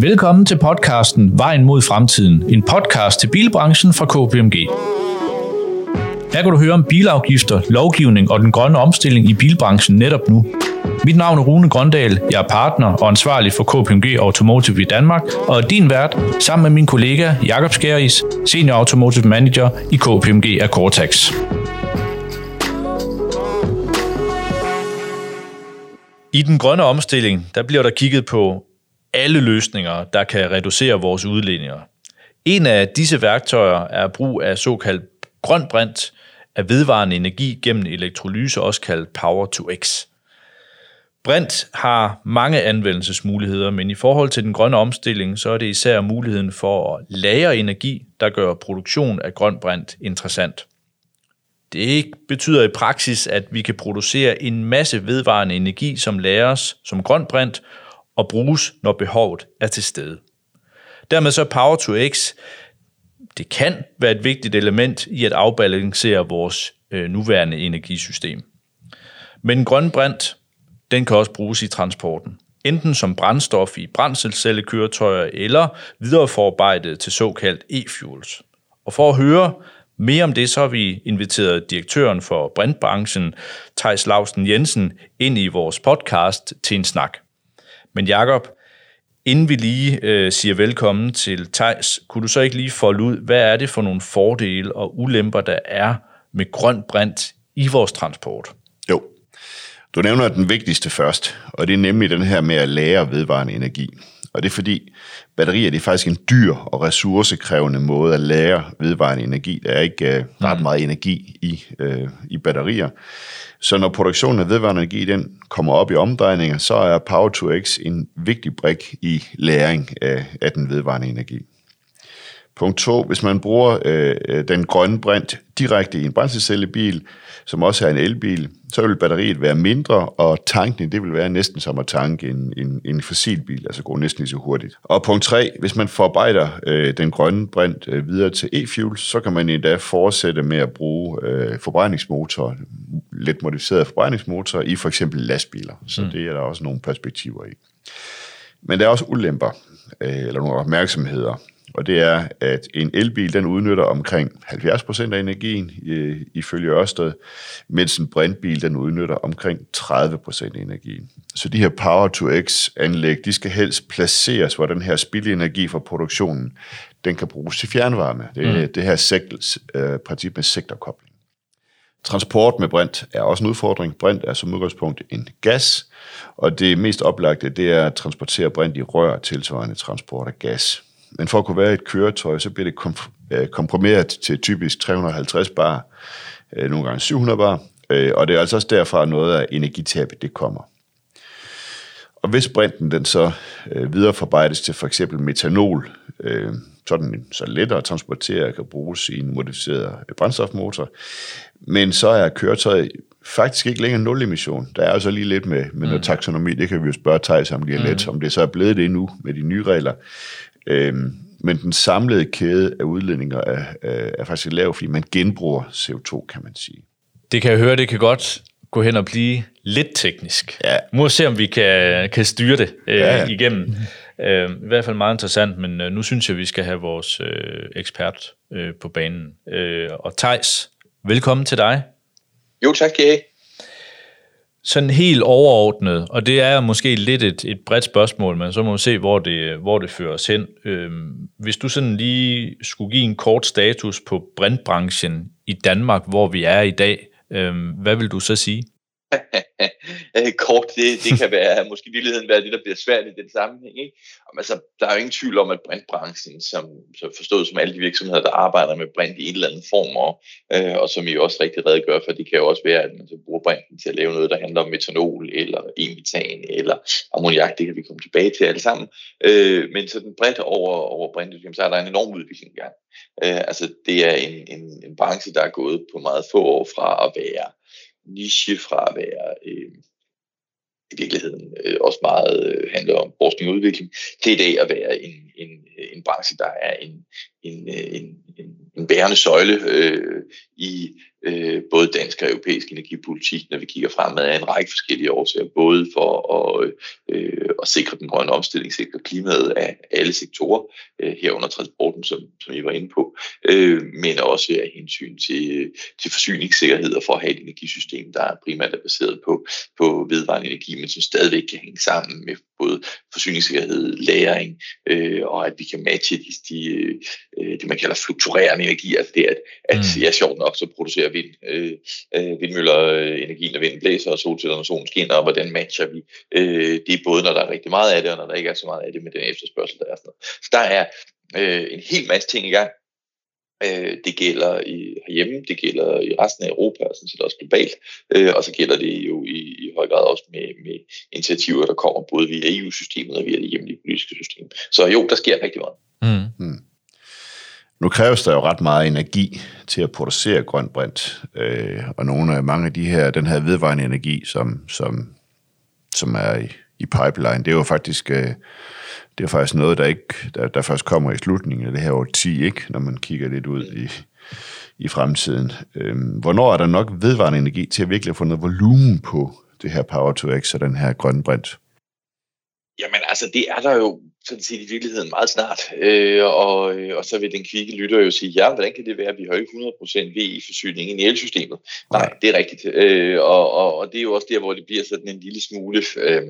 Velkommen til podcasten Vejen mod fremtiden, en podcast til bilbranchen fra KPMG. Her kan du høre om bilafgifter, lovgivning og den grønne omstilling i bilbranchen netop nu. Mit navn er Rune Grøndal, jeg er partner og ansvarlig for KPMG Automotive i Danmark, og er din vært sammen med min kollega Jakob Skæris, Senior Automotive Manager i KPMG af Cortex. I den grønne omstilling, der bliver der kigget på alle løsninger, der kan reducere vores udledninger. En af disse værktøjer er brug af såkaldt grøn brint af vedvarende energi gennem elektrolyse, også kaldt Power to X. Brint har mange anvendelsesmuligheder, men i forhold til den grønne omstilling, så er det især muligheden for at lagre energi, der gør produktion af grøn brint interessant. Det betyder i praksis, at vi kan producere en masse vedvarende energi, som lagres som grøn brint og bruges, når behovet er til stede. Dermed så Power to X, det kan være et vigtigt element i at afbalancere vores øh, nuværende energisystem. Men grøn brint, den kan også bruges i transporten. Enten som brændstof i brændselscellekøretøjer eller videreforarbejdet til såkaldt e-fuels. Og for at høre mere om det, så har vi inviteret direktøren for brintbranchen, Thijs Lausten Jensen, ind i vores podcast til en snak. Men Jakob, inden vi lige øh, siger velkommen til Tejs, kunne du så ikke lige folde ud, hvad er det for nogle fordele og ulemper, der er med grøn brint i vores transport? Jo, du nævner den vigtigste først, og det er nemlig den her med at lære vedvarende energi. Og det er fordi, batterier det er faktisk en dyr og ressourcekrævende måde at lære vedvarende energi. Der er ikke ret mm. meget energi i, uh, i batterier. Så når produktionen af vedvarende energi den kommer op i omdrejninger, så er Power to X en vigtig brik i læring af, af den vedvarende energi. Punkt 2. Hvis man bruger øh, den grønne brint direkte i en brændselscellebil, som også er en elbil, så vil batteriet være mindre, og tankning det vil være næsten som at tanke en, en, en fossilbil, altså gå næsten lige så hurtigt. Og punkt 3. Hvis man forarbejder øh, den grønne brint øh, videre til e-fuel, så kan man endda fortsætte med at bruge øh, forbrændingsmotor, lidt modificeret forbrændingsmotor i for eksempel lastbiler. Så mm. det er der også nogle perspektiver i. Men der er også ulemper, øh, eller nogle opmærksomheder og det er, at en elbil den udnytter omkring 70% af energien øh, ifølge Ørsted, mens en brintbil den udnytter omkring 30% af energien. Så de her Power-to-X-anlæg, de skal helst placeres, hvor den her spildenergi fra produktionen, den kan bruges til fjernvarme. Det er mm. det her sekt, øh, princip med sektorkobling. Transport med brint er også en udfordring. Brint er som udgangspunkt en gas, og det mest oplagte, det er at transportere brint i rør tilsvarende transport af gas. Men for at kunne være et køretøj, så bliver det øh, komprimeret til typisk 350 bar, øh, nogle gange 700 bar, øh, og det er altså også derfra noget af energitabet, det kommer. Og hvis brinten den så øh, videreforarbejdes til for eksempel metanol, øh, så den så lettere at transportere kan bruges i en modificeret brændstofmotor, men så er køretøjet faktisk ikke længere nul emission. Der er altså lige lidt med, med noget mm. taksonomi, det kan vi jo spørge Thijs om lige mm. lidt, om det så er blevet det nu med de nye regler. Øhm, men den samlede kæde af udledninger er, er faktisk lav, fordi man genbruger CO2, kan man sige. Det kan jeg høre, det kan godt gå hen og blive lidt teknisk. Ja. Må se, om vi kan, kan styre det øh, ja, igennem. Øh, I hvert fald meget interessant, men øh, nu synes jeg, at vi skal have vores øh, ekspert øh, på banen. Øh, og Tejs, velkommen til dig. Jo, tak, Kære sådan helt overordnet, og det er måske lidt et, et bredt spørgsmål, men så må vi se, hvor det, hvor det fører os hen. Øhm, hvis du sådan lige skulle give en kort status på brintbranchen i Danmark, hvor vi er i dag, øhm, hvad vil du så sige? Øh, kort, det, det kan være, måske virkeligheden være det, der bliver svært i den sammenhæng. Ikke? Og, altså, der er jo ingen tvivl om, at brintbranchen, som, som forstået som alle de virksomheder, der arbejder med brint i en eller anden form, og, øh, og som I også rigtig redegør for, det kan jo også være, at man så bruger brinten til at lave noget, der handler om metanol, eller emitan, eller ammoniak, det kan vi komme tilbage til alle sammen. Øh, men sådan bredt over, over brintet, så er der en enorm udvikling i gang. Øh, altså, det er en, en, en branche, der er gået på meget få år fra at være niche fra at være øh, i virkeligheden øh, også meget øh, handler om forskning og udvikling, til i dag at være en, en, øh, en branche, der er en, en, øh, en, en, en bærende søjle øh, i øh, både dansk og europæisk energipolitik, når vi kigger fremad af en række forskellige årsager, både for at, øh, at sikre den grønne omstilling, sikre klimaet af alle sektorer, øh, herunder transporten, som, som I var inde på, øh, men også af hensyn til, til forsyningssikkerhed og for at have et energisystem, der primært er baseret på, på vedvarende energi, men som stadigvæk kan hænge sammen med både forsyningssikkerhed, læring, øh, og at vi kan matche de, de, øh, det, man kalder fluktuerende energi, altså det, at, at mm. ja, sjovt nok, så producerer vind, øh, øh, vindmøller øh, energi, når vinden blæser, og solceller, når solen skinner, og hvordan matcher vi. Øh, det er både, når der er rigtig meget af det, og når der ikke er så meget af det med den efterspørgsel, der er. Sådan noget. Så der er øh, en hel masse ting i gang. Øh, det gælder i, herhjemme, det gælder i resten af Europa, og sådan set også globalt, øh, og så gælder det jo i, i høj grad også med, med initiativer, der kommer både via EU-systemet og via det hjemlige politiske system. Så jo, der sker rigtig meget. Mm. Nu kræves der jo ret meget energi til at producere grøn brint, øh, og nogle af mange af de her, den her vedvarende energi, som, som, som er i, i pipeline, det er jo faktisk, øh, det er faktisk noget, der ikke, der, der først kommer i slutningen af det her år 10, ikke? når man kigger lidt ud i, i fremtiden. Øh, hvornår er der nok vedvarende energi til at virkelig få noget volumen på det her Power to X og den her grønne brint? Jamen altså, det er der jo sådan set i virkeligheden meget snart. Øh, og, øh, og så vil den kvikke lytter jo sige, ja, hvordan kan det være, at vi har ikke 100% VE-forsyning i elsystemet? Nej, Nej det er rigtigt. Øh, og, og, og det er jo også der, hvor det bliver sådan en lille smule... Øh,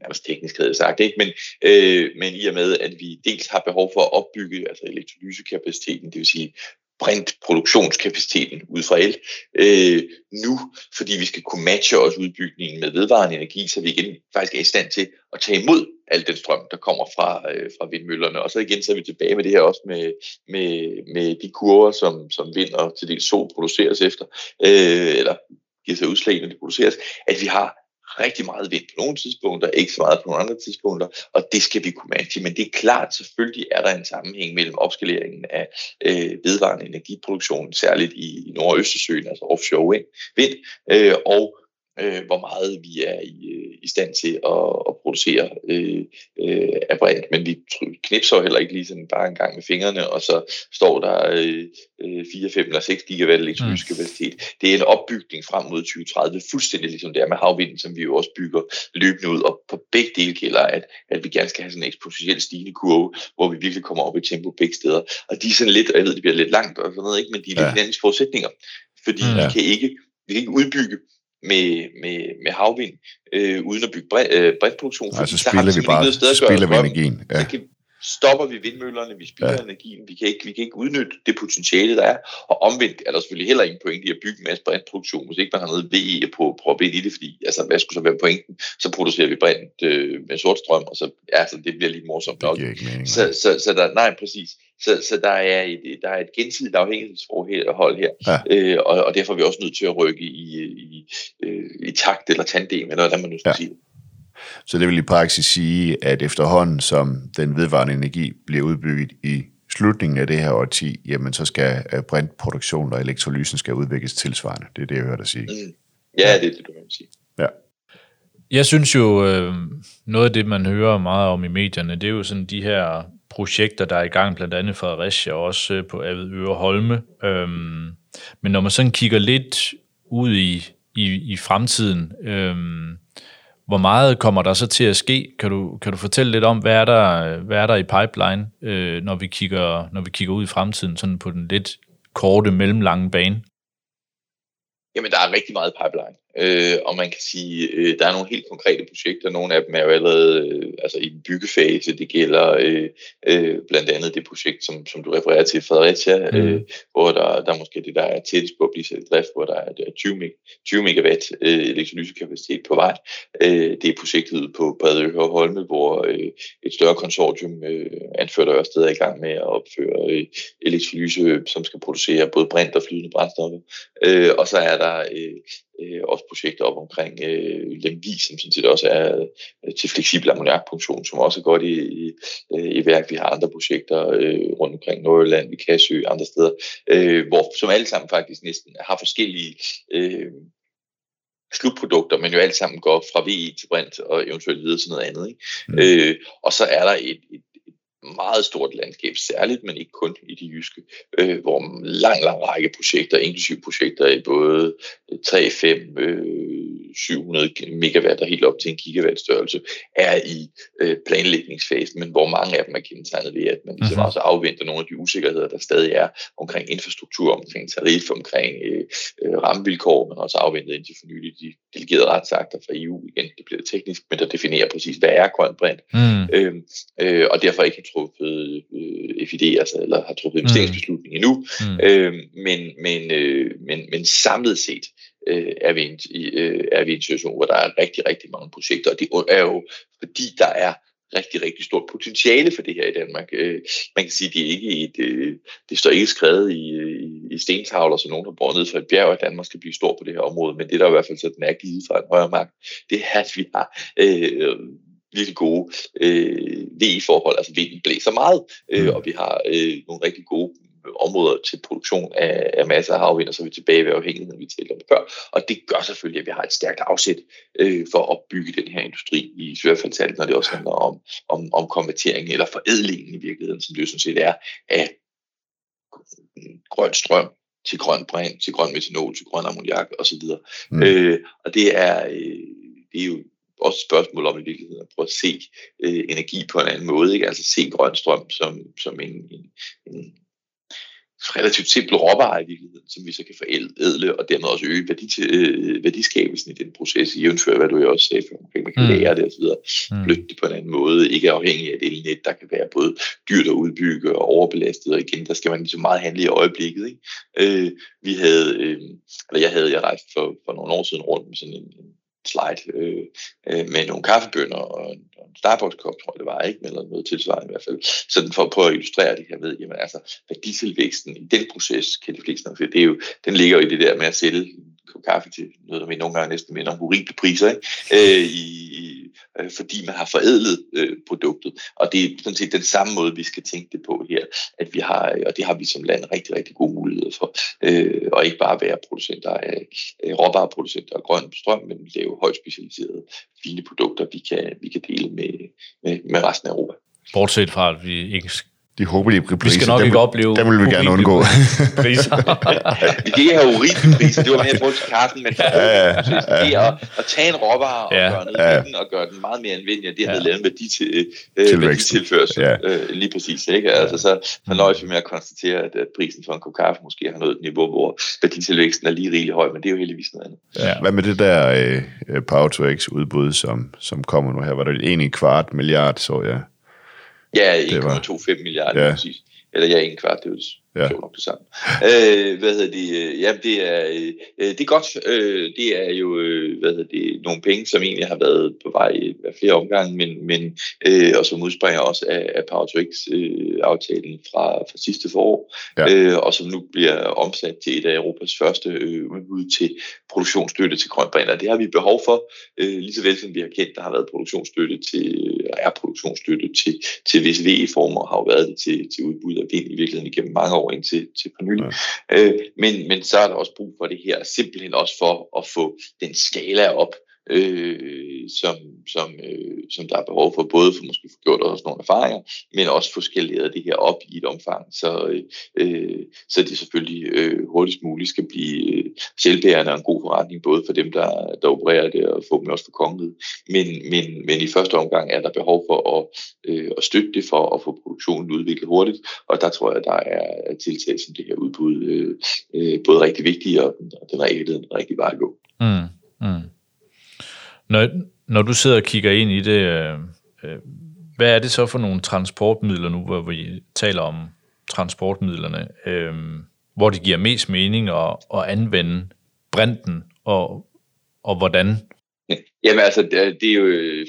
nærmest teknisk havde sagt, ikke? Men, øh, men i og med, at vi dels har behov for at opbygge altså elektrolysekapaciteten, det vil sige brintproduktionskapaciteten ud fra el øh, nu, fordi vi skal kunne matche også udbygningen med vedvarende energi, så vi igen faktisk er i stand til at tage imod al den strøm, der kommer fra, øh, fra vindmøllerne. Og så igen så er vi tilbage med det her også med, med, med de kurver, som, som vind og til dels sol produceres efter, øh, eller giver sig udslag, når det produceres, at vi har rigtig meget vind på nogle tidspunkter, ikke så meget på nogle andre tidspunkter, og det skal vi kunne matche. Men det er klart, selvfølgelig er der en sammenhæng mellem opskaleringen af øh, vedvarende energiproduktion, særligt i, i Nord- og Østersøen, altså offshore wind, vind øh, og øh, hvor meget vi er i, øh, i stand til at, at producere øh, øh, af. Men vi knipser heller ikke lige sådan bare en gang med fingrene, og så står der øh, 4, 5 eller 6 gigawatt elektrolytisk mm. kapacitet. Det er en opbygning frem mod 2030, fuldstændig ligesom det er med havvinden, som vi jo også bygger løbende ud. Og på begge dele gælder, at, at vi gerne skal have sådan en eksponentielt stigende kurve, hvor vi virkelig kommer op i tempo begge steder. Og de er sådan lidt, og jeg ved, det bliver lidt langt og sådan noget, ikke? men de er ja. lidt forudsætninger. Fordi mm. vi kan ikke vi kan ikke udbygge med, med, med havvind, øh, uden at bygge brintproduktion. Øh, altså spiller vi bare spiller vi energien. Ja. Så kan, stopper vi vindmøllerne, vi spilder ja. energien, vi kan, ikke, vi kan ikke udnytte det potentiale, der er. Og omvendt er der selvfølgelig heller ingen pointe i at bygge en masse brintproduktion, hvis ikke man har noget VE på at proppe ind i det, fordi altså, hvad skulle så være pointen? Så producerer vi brint øh, med sort strøm, og så ja, så det bliver lige morsomt nok. så, så, så der, nej, præcis. Så, så der, er et, der er et gensidigt afhængighedsforhold her, ja. øh, og, og derfor er vi også nødt til at rykke i, i, øh, i takt eller tandem, eller hvad man nu skal ja. sige. Så det vil i praksis sige, at efterhånden som den vedvarende energi bliver udbygget i slutningen af det her årti, jamen så skal øh, brintproduktionen og elektrolysen skal udvikles tilsvarende. Det er det, jeg hører dig sige. Mm. Ja, det er det, du kan sige. Ja. Jeg synes jo, øh, noget af det, man hører meget om i medierne, det er jo sådan de her projekter, der er i gang, blandt andet Fredericia og også øh, på Avedøre Holme. Øhm, men når man sådan kigger lidt ud i, i, i fremtiden, øhm, hvor meget kommer der så til at ske? Kan du, kan du fortælle lidt om, hvad er der, hvad er der i pipeline, øh, når, vi kigger, når vi kigger ud i fremtiden, sådan på den lidt korte, mellemlange bane? Jamen, der er rigtig meget pipeline. Øh, og man kan sige, øh, der er nogle helt konkrete projekter. Nogle af dem er jo allerede øh, altså i en byggefase. Det gælder øh, øh, blandt andet det projekt, som, som du refererer til, Fredericia, mm. øh, hvor der, der er måske det, der er tættest på at blive sat i drift, hvor der er 20, meg, 20 megawatt øh, elektrolysekapacitet på vej. Øh, det er projektet på Bredø og Holme, hvor øh, et større konsortium øh, anført af Ørsted er i gang med at opføre øh, elektrolyse, som skal producere både brint og flydende brændstoffer. Øh, og så er der øh, øh, også projekter op omkring øh, Lemvi, som sådan set også er øh, til fleksibel ammoniakproduktion, som også er godt i, i, øh, i værk. Vi har andre projekter øh, rundt omkring Nordjylland, i Kassø andre steder, øh, hvor, som alle sammen faktisk næsten har forskellige øh, slutprodukter, men jo alt sammen går fra VE til brint og eventuelt videre til noget andet. Ikke? Mm. Øh, og så er der et, et, meget stort landskab, særligt, men ikke kun i de jyske, øh, hvor en lang, lang række projekter, inklusive projekter i både 3, 5, øh, 700 megawatt og helt op til en gigawatt størrelse, er i øh, planlægningsfasen, men hvor mange af dem er kendetegnet ved, at man ligesom mm-hmm. også afventer nogle af de usikkerheder, der stadig er omkring infrastruktur, omkring tarif, omkring øh, øh, rammevilkår, men også afventet indtil for nylig de delegerede retsakter fra EU. Igen, det bliver teknisk, men der definerer præcis, hvad er grøn brint, mm. øh, øh, og derfor ikke truffet øh, FID, altså, eller har truffet investeringsbeslutning endnu, mm. øh, men, men, øh, men, men samlet set, øh, er, vi en, øh, er vi i en situation, hvor der er rigtig, rigtig mange projekter, og det er jo fordi, der er rigtig, rigtig stort potentiale for det her i Danmark. Øh, man kan sige, at det, er ikke et, øh, det står ikke skrevet i, i, i stentavler, som nogen har båret ned fra et bjerg, at Danmark skal blive stor på det her område, men det der i hvert fald sådan er givet fra en højere magt, det er, at vi har øh, virkelig gode øh, V-forhold, altså vinden blæser meget, øh, mm. og vi har øh, nogle rigtig gode områder til produktion af, af masser af havvind, og så er vi tilbage ved afhængigheden, vi talte om før. Og det gør selvfølgelig, at vi har et stærkt afsæt øh, for at opbygge den her industri, i hvert fald særligt, når det også handler om, om, om konvertering eller forædlingen i virkeligheden, som det jo sådan set er af grøn strøm til grøn brint, til grøn metanol, til grøn ammoniak osv. Mm. Øh, og det er, øh, det er jo også spørgsmål om i virkeligheden at prøve at se øh, energi på en anden måde, ikke? altså se grøn strøm som, som en, en, en, relativt simple råvarer i virkeligheden, som vi så kan forædle, og dermed også øge værdi til, øh, værdiskabelsen i den proces, i jævnfør, hvad du jo også sagde, for man kan mm. lære det osv., mm. flytte det på en anden måde, ikke afhængig af et elnet, der kan være både dyrt at udbygge og overbelastet, og igen, der skal man ligesom meget handle i øjeblikket. Ikke? Øh, vi havde, øh, eller jeg havde, jeg rejst for, for nogle år siden rundt med sådan en, en slide øh, øh, med nogle kaffebønder og en, og en Starbucks-kop, tror jeg det var, ikke? eller noget tilsvarende i hvert fald, sådan for at prøve at illustrere det her ved, jamen altså, værditilvæksten i den proces, kan de fleste nok det er jo, den ligger jo i det der med at sælge kop kaffe til noget, der vi nogle gange næsten minder om horrible priser, ikke? Øh, i, øh, fordi man har forædlet øh, produktet. Og det er sådan set den samme måde, vi skal tænke det på her, at vi har, øh, og det har vi som land rigtig, rigtig gode muligheder for, øh, og ikke bare være producenter af øh, råvareproducenter af grøn strøm, men lave højt specialiserede, fine produkter, vi kan, vi kan dele med, med, med resten af Europa. Bortset fra, at vi ikke de håbelige priser. Vi skal nok ikke opleve Dem vil vi gerne undgå. priser. ikke have urimelige priser, det var mere forhold til kaffen, men ja, ja, ja, det at, at tage en råvare og ja, gøre noget ja. den, og gøre den meget mere anvendelig, og det har ja. lavet en værdi til, øh, værditilførsel. Ja. Øh, lige præcis. Ikke? Altså, så man nøjes vi med at konstatere, at, at prisen for en kop kaffe måske har nået et niveau, hvor værditilvæksten er lige rigelig høj, men det er jo heldigvis noget andet. Ja. Hvad med det der øh, Power to X udbud, som, som kommer nu her? Var det en kvart milliard, så jeg? Ja, 1,25 milliarder ja. præcis. Eller ja, en kvart, det er Ja. Det nok det samme. Øh, hvad hedder det? Øh, ja, det er, øh, det er godt. Øh, det er jo øh, hvad hedder det, nogle penge, som egentlig har været på vej i flere omgange, men, men øh, og som udspringer også af, af Power øh, aftalen fra, fra sidste forår, ja. øh, og som nu bliver omsat til et af Europas første øh, udbud til produktionsstøtte til grøn brint. det har vi behov for, øh, lige så vel som vi har kendt, der har været produktionsstøtte til, er produktionsstøtte til, til visse VE-former, har jo været det til, til udbud af vind i virkeligheden igennem mange år indtil til for nylig. Ja. Øh, men, men så er der også brug for det her, simpelthen også for at få den skala op, øh, som, som, øh, som der er behov for, både for måske få gjort også nogle erfaringer, men også få skaleret det her op i et omfang, så, øh, så det selvfølgelig øh, hurtigst muligt skal blive øh, selvbærende og en god forretning, både for dem, der, der opererer det, og få dem også for kongeligt. Men, men, men i første omgang er der behov for at, øh, at støtte det for at få produktionen udviklet hurtigt, og der tror jeg, der er tiltag som det her udbud øh, øh, både rigtig vigtige, og den, den er den rigtige vej at gå. Mm. Når, når du sidder og kigger ind i det, øh, øh, hvad er det så for nogle transportmidler nu, hvor vi taler om transportmidlerne, øh, hvor det giver mest mening at, at anvende brinten, og, og hvordan? Jamen altså, det, det er jo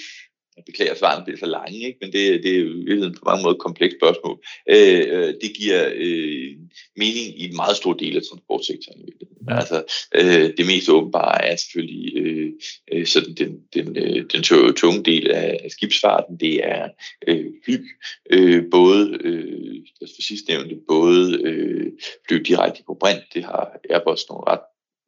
jeg beklager, at svarene bliver for lange, ikke? men det, det er jo på mange måder et komplekst spørgsmål. Øh, øh, det giver øh, mening i en meget stor del af transportsektoren. Ja. Altså, øh, det mest åbenbare er selvfølgelig øh, øh sådan den, den, øh, den tunge del af skibsfarten, det er øh, fly, øh, både, øh, for sidst nævnte, både øh, fly direkte på brint, det har Airbus nogle ret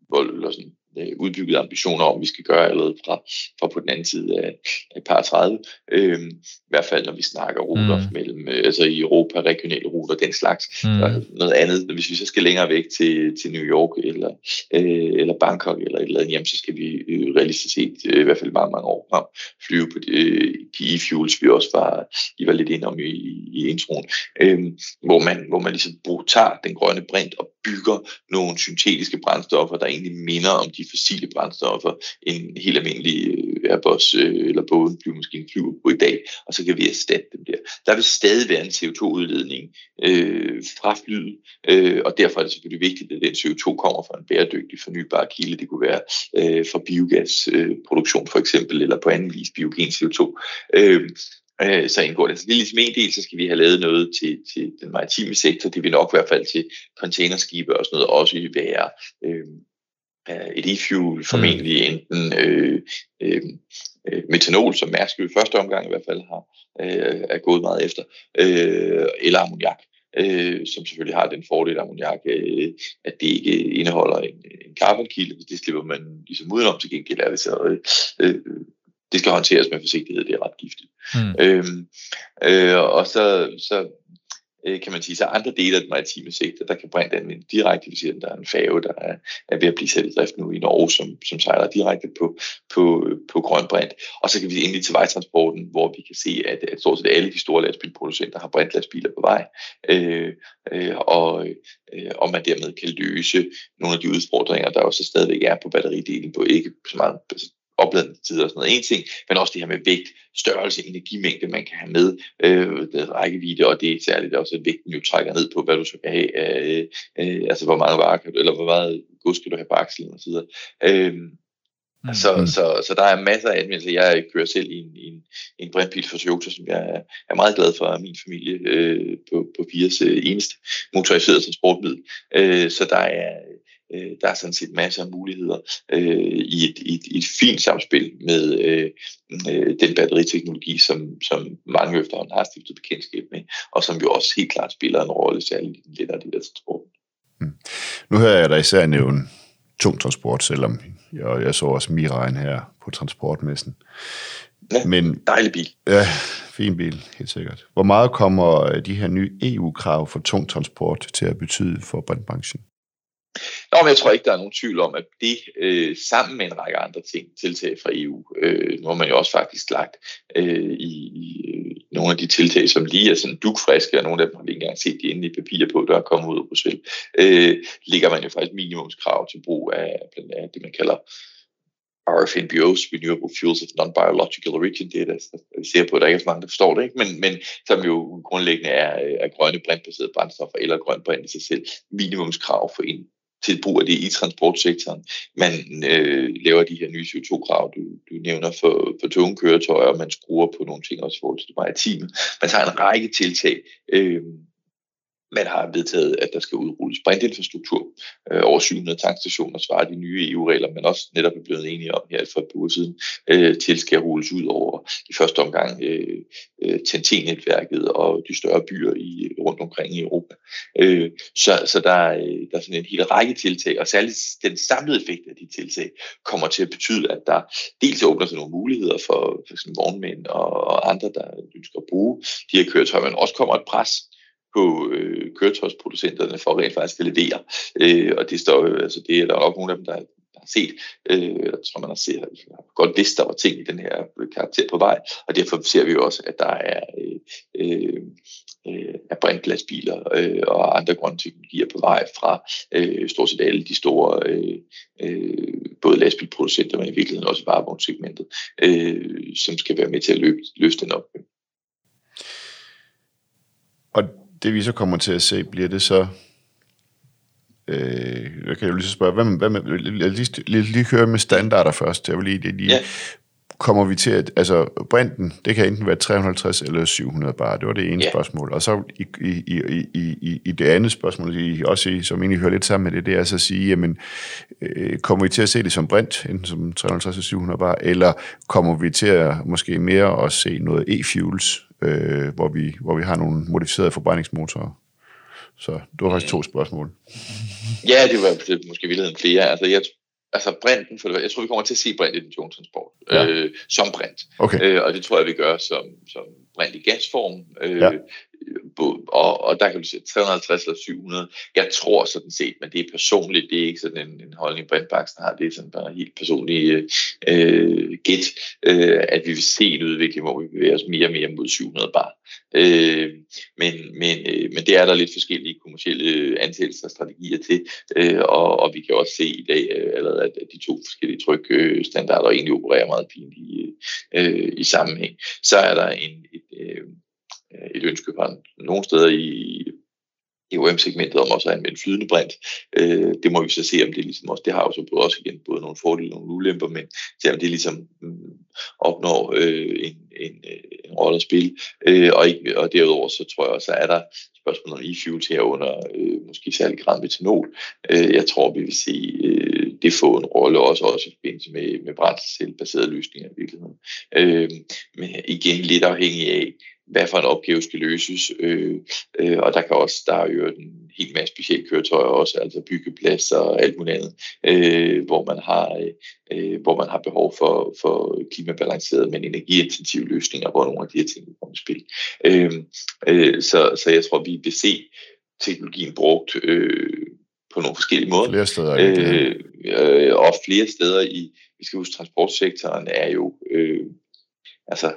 vold, eller sådan øh, udbygget ambitioner om, vi skal gøre allerede fra, fra på den anden side af, af par 30. Øh, I hvert fald, når vi snakker ruter mm. mellem, øh, altså i Europa, regionale ruter, den slags. Mm. Og noget andet, hvis vi så skal længere væk til, til New York eller, øh, eller Bangkok eller et eller andet, jamen, så skal vi øh, realistisk set, øh, i hvert fald mange, mange år frem, flyve på de, øh, de e-fuels, vi også var, I var lidt inde om i, i introen, øh, hvor, man, hvor man ligesom tager den grønne brint og bygger nogle syntetiske brændstoffer, der egentlig minder om de fossile brændstoffer, en helt almindelig øh, Airbus øh, eller Boeing flyvemaskine flyver på i dag, og så kan vi erstatte dem der. Der vil stadig være en CO2-udledning øh, fra flyet, øh, og derfor er det selvfølgelig vigtigt, at den CO2 kommer fra en bæredygtig fornybar kilde. Det kunne være øh, fra biogasproduktion øh, for eksempel, eller på anden vis biogen CO2. Øh, øh, så indgår det. Så det er ligesom en del, så skal vi have lavet noget til, til den maritime sektor. Det vil nok i hvert fald til containerskibe og sådan noget også være øh, et e-fuel, formentlig mm. enten øh, øh, metanol, som Mærsk i første omgang i hvert fald har, øh, er gået meget efter, øh, eller ammoniak. Øh, som selvfølgelig har den fordel af ammoniak, øh, at det ikke indeholder en, en carbonkilde, det slipper man ligesom udenom, til gengæld er det så øh, det skal håndteres med forsigtighed, det er ret giftigt. Mm. Øhm, øh, og så, så øh, kan man sige, så andre dele af den maritime sektor, der kan brænde anvende direkte, hvis der er en færge, der er, er ved at blive sat i drift nu i Norge, som, som sejler direkte på, på, på grøn brint. Og så kan vi endelig til vejtransporten, hvor vi kan se, at, at stort set alle de store lastbilproducenter har brintlastbiler på vej, øh, øh, og, øh, og man dermed kan løse nogle af de udfordringer, der også stadigvæk er på batteridelen, på ikke så meget opladningstider og sådan noget, en ting, men også det her med vægt, størrelse, energimængde, man kan have med, øh, rækkevidde, og det er særligt også, at vægten jo trækker ned på, hvad du skal have, øh, øh, altså hvor meget varer kan eller hvor meget gods skal du have på akslen og så videre. Øh, Mm. Så, så, så der er masser af anvendelser. Jeg kører selv i en, i en, en brintbil for Toyota, som jeg er, meget glad for, min familie øh, på, på Fias øh, eneste motoriserede transportmiddel. Øh, så der er, Øh, der er sådan set masser af muligheder øh, i, et, i, et, i et fint samspil med øh, øh, den batteriteknologi, som, som mange efterhånden har stiftet bekendtskab med, og som jo også helt klart spiller en rolle, særligt i den lettere del af transporten. Mm. Nu hører jeg dig især nævne tung transport, selvom jeg, jeg så også Miraen her på transportmessen. Ja, Men, dejlig bil. Ja, fin bil, helt sikkert. Hvor meget kommer de her nye EU-krav for tung transport til at betyde for brandbranchen? Nå, men jeg tror ikke, der er nogen tvivl om, at det øh, sammen med en række andre ting, tiltag fra EU, øh, nu har man jo også faktisk lagt øh, i, i øh, nogle af de tiltag, som lige er sådan dukfriske, og nogle af dem har vi ikke engang set de endelige papirer på, der er kommet ud af Bruxelles, øh, ligger man jo faktisk minimumskrav til brug af blandt andet det, man kalder RFNBO's Renewable Fuels of Non-Biological Origin, det er der, vi ser på, at der ikke er så mange, der forstår det, ikke? Men, men som jo grundlæggende er, øh, er grønne brintbaserede brændstoffer eller grøn brint i sig selv, minimumskrav for en til brug af det i transportsektoren. Man øh, laver de her nye CO2-krav, du, du nævner for, for tunge køretøjer, og man skruer på nogle ting også i forhold til det maritime. Man tager en række tiltag, øh, man har vedtaget, at der skal udrulles brintinfrastruktur. Øh, over 700 tankstationer svarer de nye EU-regler, men også netop er blevet enige om her for et par uger siden, øh, til skal rulles ud over i første omgang øh, øh, TNT-netværket og de større byer i, rundt omkring i Europa. Øh, så, så der, er, der er sådan en hel række tiltag, og særligt den samlede effekt af de tiltag kommer til at betyde, at der dels åbner sig nogle muligheder for, for eksempel vognmænd og, og andre, der ønsker at bruge de her køretøjer, men også kommer et pres på øh, køretøjsproducenterne for rent faktisk at levere. Øh, og det, står, altså, det er der nok nogle af dem, der, der har set. Øh, jeg tror, man har, set, har godt vidst, der var ting i den her karakter på vej. Og derfor ser vi jo også, at der er, øh, øh, er brintlastbiler øh, og andre grønne teknologier på vej fra øh, stort set alle de store øh, øh, både lastbilproducenter, men i virkeligheden også varevognssegmentet, øh, som skal være med til at løbe, løfte den op. Og det vi så kommer til at se, bliver det så... Øh, jeg kan jo lige så spørge, hvad, hvad med, lad lige, lige, lige høre med standarder først. Jeg vil lige, lige ja. kommer vi til at, altså brinten, det kan enten være 350 eller 700 bar, det var det ene ja. spørgsmål. Og så i, i, i, i, i det andet spørgsmål, i, også i, som egentlig hører lidt sammen med det, det er så at sige, jamen, øh, kommer vi til at se det som brint, enten som 350 eller 700 bar, eller kommer vi til at måske mere at se noget e-fuels, øh, hvor, vi, hvor vi har nogle modificerede forbrændingsmotorer. Så det var faktisk to spørgsmål. Ja, det var måske virkeligheden flere. Altså, jeg, altså brinten, for det, jeg tror, vi kommer til at se brint i den tunge transport, Ja. øh, som brint. Okay. Øh, og det tror jeg, vi gør som, som brint i gasform. Øh, Ja og, og der kan du se 350 eller 700. Jeg tror sådan set, men det er personligt, det er ikke sådan en, en holdning, brintbaksen har, det er sådan bare helt personlig øh, gæt, øh, at vi vil se en udvikling, hvor vi bevæger os mere og mere mod 700 bar. Øh, men, men, øh, men det er der lidt forskellige kommersielle ansættelser og strategier til, øh, og, og vi kan også se i dag øh, allerede, at at de to forskellige trykstandarder øh, egentlig opererer meget fint i, øh, øh, i sammenhæng. Så er der en, et, øh, Øh, et ønske fra nogle steder i, i OM-segmentet om også at anvende flydende brint. Øh, det må vi så se, om det ligesom også, det har jo så både også igen både nogle fordele og nogle ulemper, men se om det ligesom mm, opnår øh, en, en, øh, en rolle at spille. Øh, og, ikke, og derudover så tror jeg også, at er der spørgsmål om e-fuels herunder, øh, måske særlig grad metanol. Øh, jeg tror, vi vil se øh, det få en rolle også, også i forbindelse med, med brændselbaserede løsninger i virkeligheden. Øh, men igen lidt afhængig af, hvad for en opgave skal løses. Øh, øh, og der kan også, der er jo en helt masse specielle køretøjer også, altså byggeplads og alt muligt andet, øh, hvor, man har, øh, hvor man har behov for, for klimabalancerede, men energiintensive løsninger, hvor nogle af de her ting kommer i spil. Øh, øh, så, så jeg tror, vi vil se teknologien brugt øh, på nogle forskellige måder. Flere steder. Øh, øh, og flere steder i, vi skal huske, transportsektoren er jo, øh, altså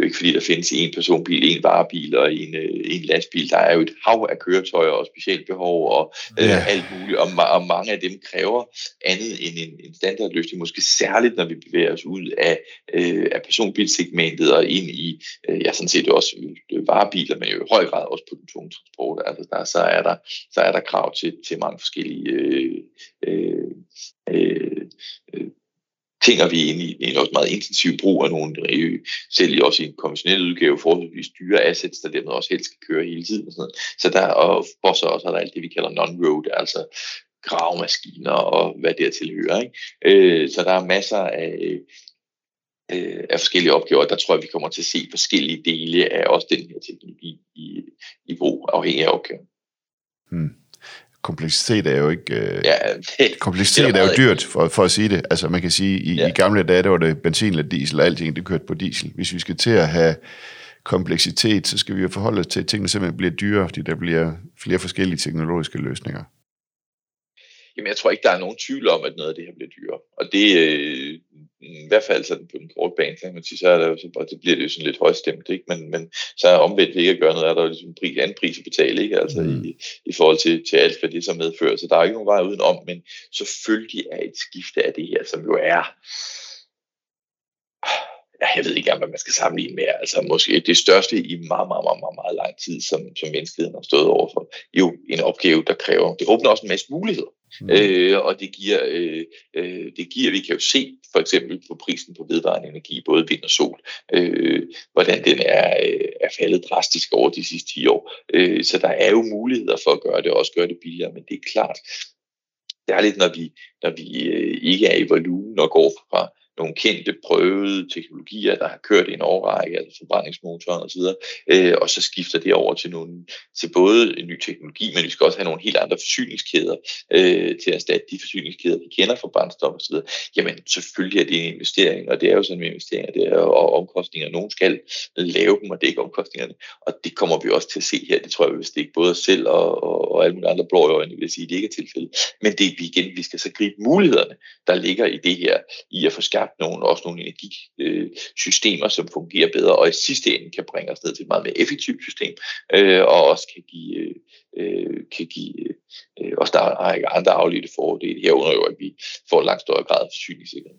jo ikke fordi, der findes en personbil, en varebil og en, øh, en lastbil. Der er jo et hav af køretøjer og specialbehov og øh, Ja. alt muligt, og, og mange af dem kræver andet end en, en standardløsning, måske særligt, når vi bevæger os ud af, øh, af personbilsegmentet og ind i, øh, ja, sådan set også øh, varebiler, men jo i høj grad også på den tunge transport. Altså der, så, er der, så er der krav til, til mange forskellige øh, øh, øh, øh, ting, vi ind inde i en også meget intensiv brug af nogle, selv i også i en konventionel udgave, forholdsvis dyre assets, der dermed også helst skal køre hele tiden. Og sådan noget. Så der, og for så også er der alt det, vi kalder non-road, altså gravemaskiner og hvad der tilhører. Ikke? Øh, så der er masser af, øh, af forskellige opgaver. Der tror jeg, vi kommer til at se forskellige dele af også den her teknologi i, i brug, afhængig af opgaven. Hmm. Kompleksitet er jo ikke... Øh, Ja, Kompleksitet det er er jo dyrt, for, for at sige det. Altså man kan sige, i. Ja. i gamle dage, der var det benzin eller diesel, og alting det kørte på diesel. Hvis vi skal til at have kompleksitet, så skal vi jo forholde os til, at tingene simpelthen bliver dyrere, fordi der bliver flere forskellige teknologiske løsninger. Jamen, jeg tror ikke, der er nogen tvivl om, at noget af det her bliver dyrere. Og det, øh, i hvert fald sådan på den korte bane, så kan man sige, så, er der jo så bare, det bliver det jo sådan lidt højstemt, ikke? Men, men så er omvendt ved ikke at gøre noget, er der jo ligesom en pris, anden pris at betale, ikke? Altså Mm. i, i forhold til, til alt, hvad det så medfører. Så der er jo ikke nogen vej udenom, men selvfølgelig er et skifte af det her, som jo er, jeg ved ikke engang, hvad man skal sammenligne med, altså måske det største i meget, meget, meget, meget, meget lang tid, som, som menneskeheden har stået overfor, jo en opgave, der kræver, det åbner også en masse muligheder. Mm. Øh, og det giver, øh, øh, det giver, vi kan jo se for eksempel på prisen på vedvarende energi, både vind og sol, øh, hvordan den er, øh, er faldet drastisk over de sidste 10 år. Øh, så der er jo muligheder for at gøre det, og også gøre det billigere, men det er klart, særligt når vi, når vi øh, ikke er i volumen og går fra nogle kendte, prøvede teknologier, der har kørt i en årrække, altså forbrændingsmotoren osv., øh, og så skifter det over til, nogle, til både en ny teknologi, men vi skal også have nogle helt andre forsyningskæder øh, til at erstatte de forsyningskæder, vi kender fra brændstof osv., jamen selvfølgelig er det en investering, og det er jo sådan en investering, og det er, og omkostninger. Nogen skal lave dem og dække omkostningerne, og det kommer vi også til at se her. Det tror jeg, hvis det ikke både os selv og, og, og alle mulige andre blå i øjnene vil sige, at det ikke er tilfældet. Men det vi igen, vi skal så gribe mulighederne, der ligger i det her, i at få skabt nogle, også nogle energisystemer, som fungerer bedre, og i sidste ende kan bringe os ned til et meget mere effektivt system, øh, og også kan give, øh, kan give øh, også der er en andre afledte fordele herunder jo, at vi får en langt større grad af forsyningssikkerhed.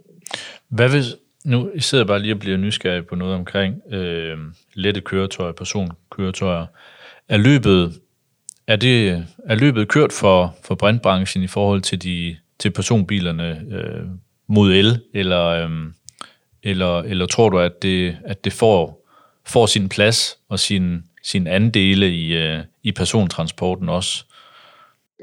Hvad hvis, nu jeg sidder jeg bare lige og bliver nysgerrig på noget omkring øh, lette køretøjer, personkøretøjer. Er løbet, er det, er løbet kørt for, for brintbranchen i forhold til, de, til personbilerne øh, mod el, eller, øhm, eller, eller tror du, at det, at det får, får sin plads og sin, sin andele i, øh, i persontransporten også?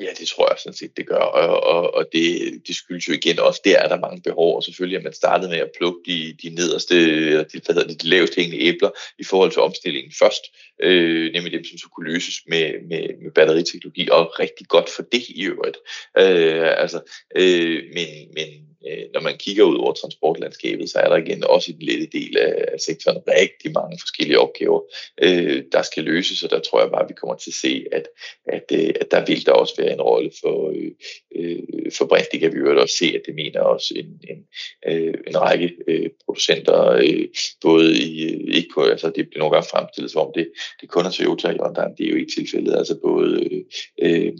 Ja, det tror jeg sådan set, det gør, og, og, og det, det skyldes jo igen også, der er der mange behov, og selvfølgelig at man startede med at plukke de, de nederste, de, hvad hedder det, de lavest hængende æbler i forhold til omstillingen først, øh, nemlig dem, som så kunne løses med, med, med batteriteknologi, og rigtig godt for det i øvrigt. Øh, altså, øh, men, men øh, når man kigger ud over transportlandskabet, så er der igen også i den lette del af sektoren rigtig mange forskellige opgaver, øh, der skal løses, og der tror jeg bare, at vi kommer til at se, at, at, øh, at der vil der også være en rolle for, øh, øh for brint. Det kan vi jo også se, at det mener også en, en, øh, en række øh, producenter, øh, både i, øh, ikke kun, altså det bliver nogle gange fremstillet som om det, det kun er Toyota og Hyundai, det er jo ikke tilfældet, altså både øh, øh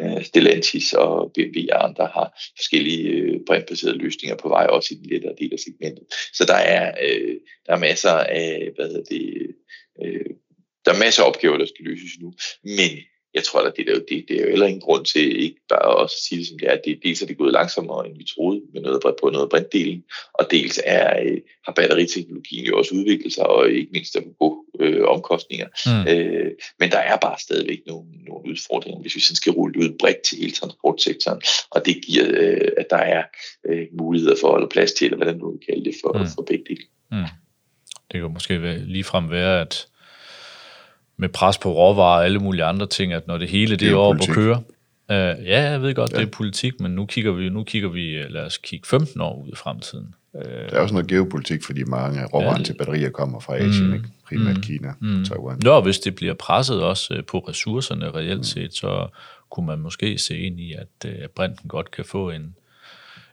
Øh, Stellantis og BMW og andre har forskellige øh, brintbaserede løsninger på vej, også i den lettere del af segmentet. Så der er, øh, der er masser af, hvad hedder det, øh, der er masser af opgaver, der skal løses nu, men jeg tror, at det, er, det, det er jo heller ingen grund til ikke bare at sige det som det er. Det, dels er det gået langsommere, end vi troede med noget på noget brintdelen, og dels er, øh, har batteriteknologien jo også udviklet sig, og ikke mindst er på øh, omkostninger. Mm. Øh, men der er bare stadigvæk nogle, nogle udfordringer, hvis vi sådan skal rulle ud bredt til hele transportsektoren, og det giver, øh, at der er øh, muligheder for at holde plads til, eller hvad nu vil kalde det, for, mm. for begge dele. Mm. Det kan måske lige frem være, at med pres på råvarer og alle mulige andre ting, at når det hele det, det er over på køre. Uh, ja, jeg ved godt, ja. det er politik, men nu kigger vi, nu kigger vi, lad os kigge 15 år ud i fremtiden. Uh, der er også noget geopolitik, fordi mange af råvarerne ja, til batterier kommer fra Asien, mm, ikke? primært mm, Kina, mm. Taiwan. Nå, hvis det bliver presset også øh, på ressourcerne reelt mm. set, så kunne man måske se ind i, at uh, brinten godt kan få en,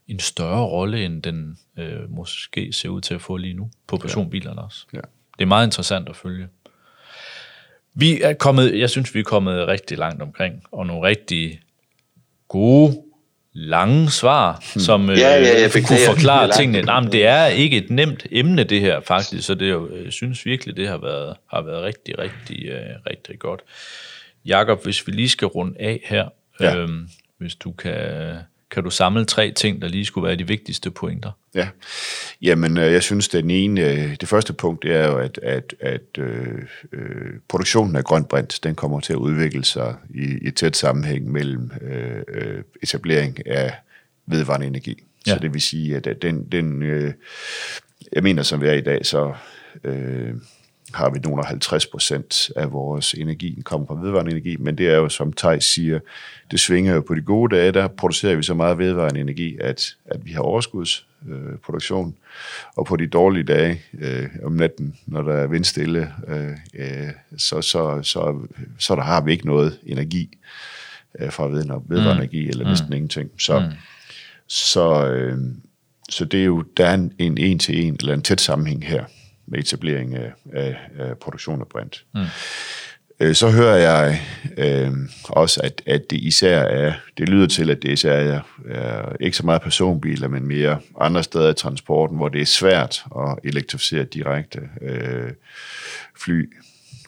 en større rolle, end den uh, måske ser ud til at få lige nu på personbilerne også. Ja. Det er meget interessant at følge. Vi er kommet, jeg synes, vi er kommet rigtig langt omkring, og nogle rigtig gode, lange svar, hmm. som ja, ja, ja, øh, kunne forklare tingene. Nej, men det er ikke et nemt emne, det her faktisk, så det jo, jeg synes virkelig, det har været, har været rigtig, rigtig, uh, rigtig godt. Jakob, hvis vi lige skal runde af her, ja. øhm, hvis du kan kan du samle tre ting, der lige skulle være de vigtigste pointer? Ja, jamen øh, jeg synes, det, ene, øh, det første punkt det er jo, at, at, at øh, øh, produktionen af grønt brint, den kommer til at udvikle sig i, i tæt sammenhæng mellem øh, etablering af vedvarende energi. Ja. Så det vil sige, at den, den øh, jeg mener, som vi er i dag, så øh, har vi nogle af 50 procent af vores energi kommer fra vedvarende energi, men det er jo, som Thijs siger, det svinger jo på de gode dage, der producerer vi så meget vedvarende energi, at, at vi har overskudsproduktion, øh, og på de dårlige dage øh, om natten, når der er vindstille, øh, øh, så, så, så, så der har vi ikke noget energi øh, fra vedvarende mm. energi, eller næsten mm. ingenting. Så, mm. så, øh, så det er jo, der er en, en en til en, eller en tæt sammenhæng her med etablering af, af, af produktion af brint. Mm. Øh, så hører jeg øh, også, at, at det især er, det lyder til, at det især er, er ikke så meget personbiler, men mere andre steder i transporten, hvor det er svært at elektrificere direkte øh, fly,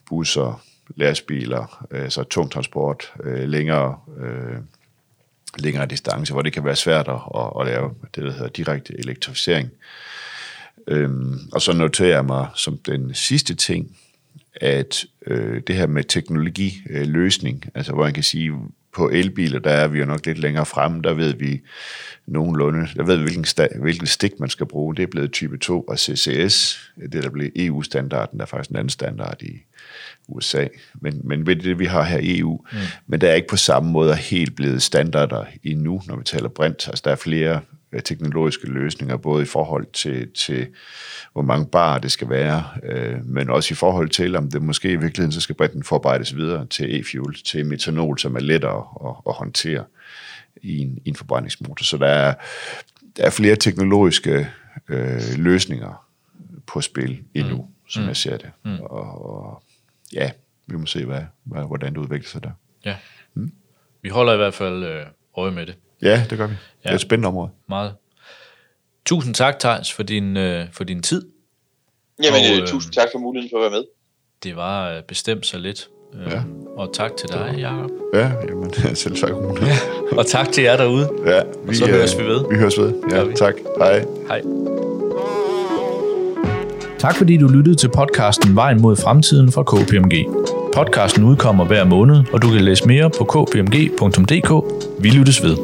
busser, lastbiler, øh, så tung transport, øh, længere, øh, længere distance, hvor det kan være svært at, at lave det, der hedder direkte elektrificering. Øhm, og så noterer jeg mig som den sidste ting, at øh, det her med teknologiløsning, øh, altså hvor man kan sige, på elbiler, der er vi jo nok lidt længere fremme, der ved vi nogenlunde, der ved vi, hvilken, sta- hvilken stik man skal bruge. Det er blevet type 2 og CCS, det der blev EU-standarden, der er faktisk en anden standard i USA, men, men ved det, vi har her i EU, mm. men der er ikke på samme måde helt blevet standarder endnu, når vi taler brint. Altså der er flere teknologiske løsninger, både i forhold til, til hvor mange bar det skal være, øh, men også i forhold til, om det måske i virkeligheden så skal brinten forarbejdes videre til e-fuel, til metanol, som er lettere at, at håndtere i en, i en forbrændingsmotor. Så der er, der er flere teknologiske øh, løsninger på spil endnu, mm. som mm. jeg ser det. Mm. Og, og ja, vi må se, hvad, hvad, hvordan det udvikler sig der. Ja. Mm. Vi holder i hvert fald øh, øje med det. Ja, det gør vi. Ja. Det er et spændende område. Meget. Tusind tak, Thijs, for din, øh, for din tid. Jamen, og, øh, øh, tusind tak for muligheden for at være med. Det var øh, bestemt så lidt. Øh, ja. Og tak til dig, Jacob. Ja, jamen, selv tak. Ja. Og tak til jer derude. Ja, vi, og så høres vi ved. Vi høres ved. Ja, tak. Hej. Hej. Tak fordi du lyttede til podcasten Vejen mod fremtiden fra KPMG. Podcasten udkommer hver måned, og du kan læse mere på kpmg.dk. Vi lyttes ved.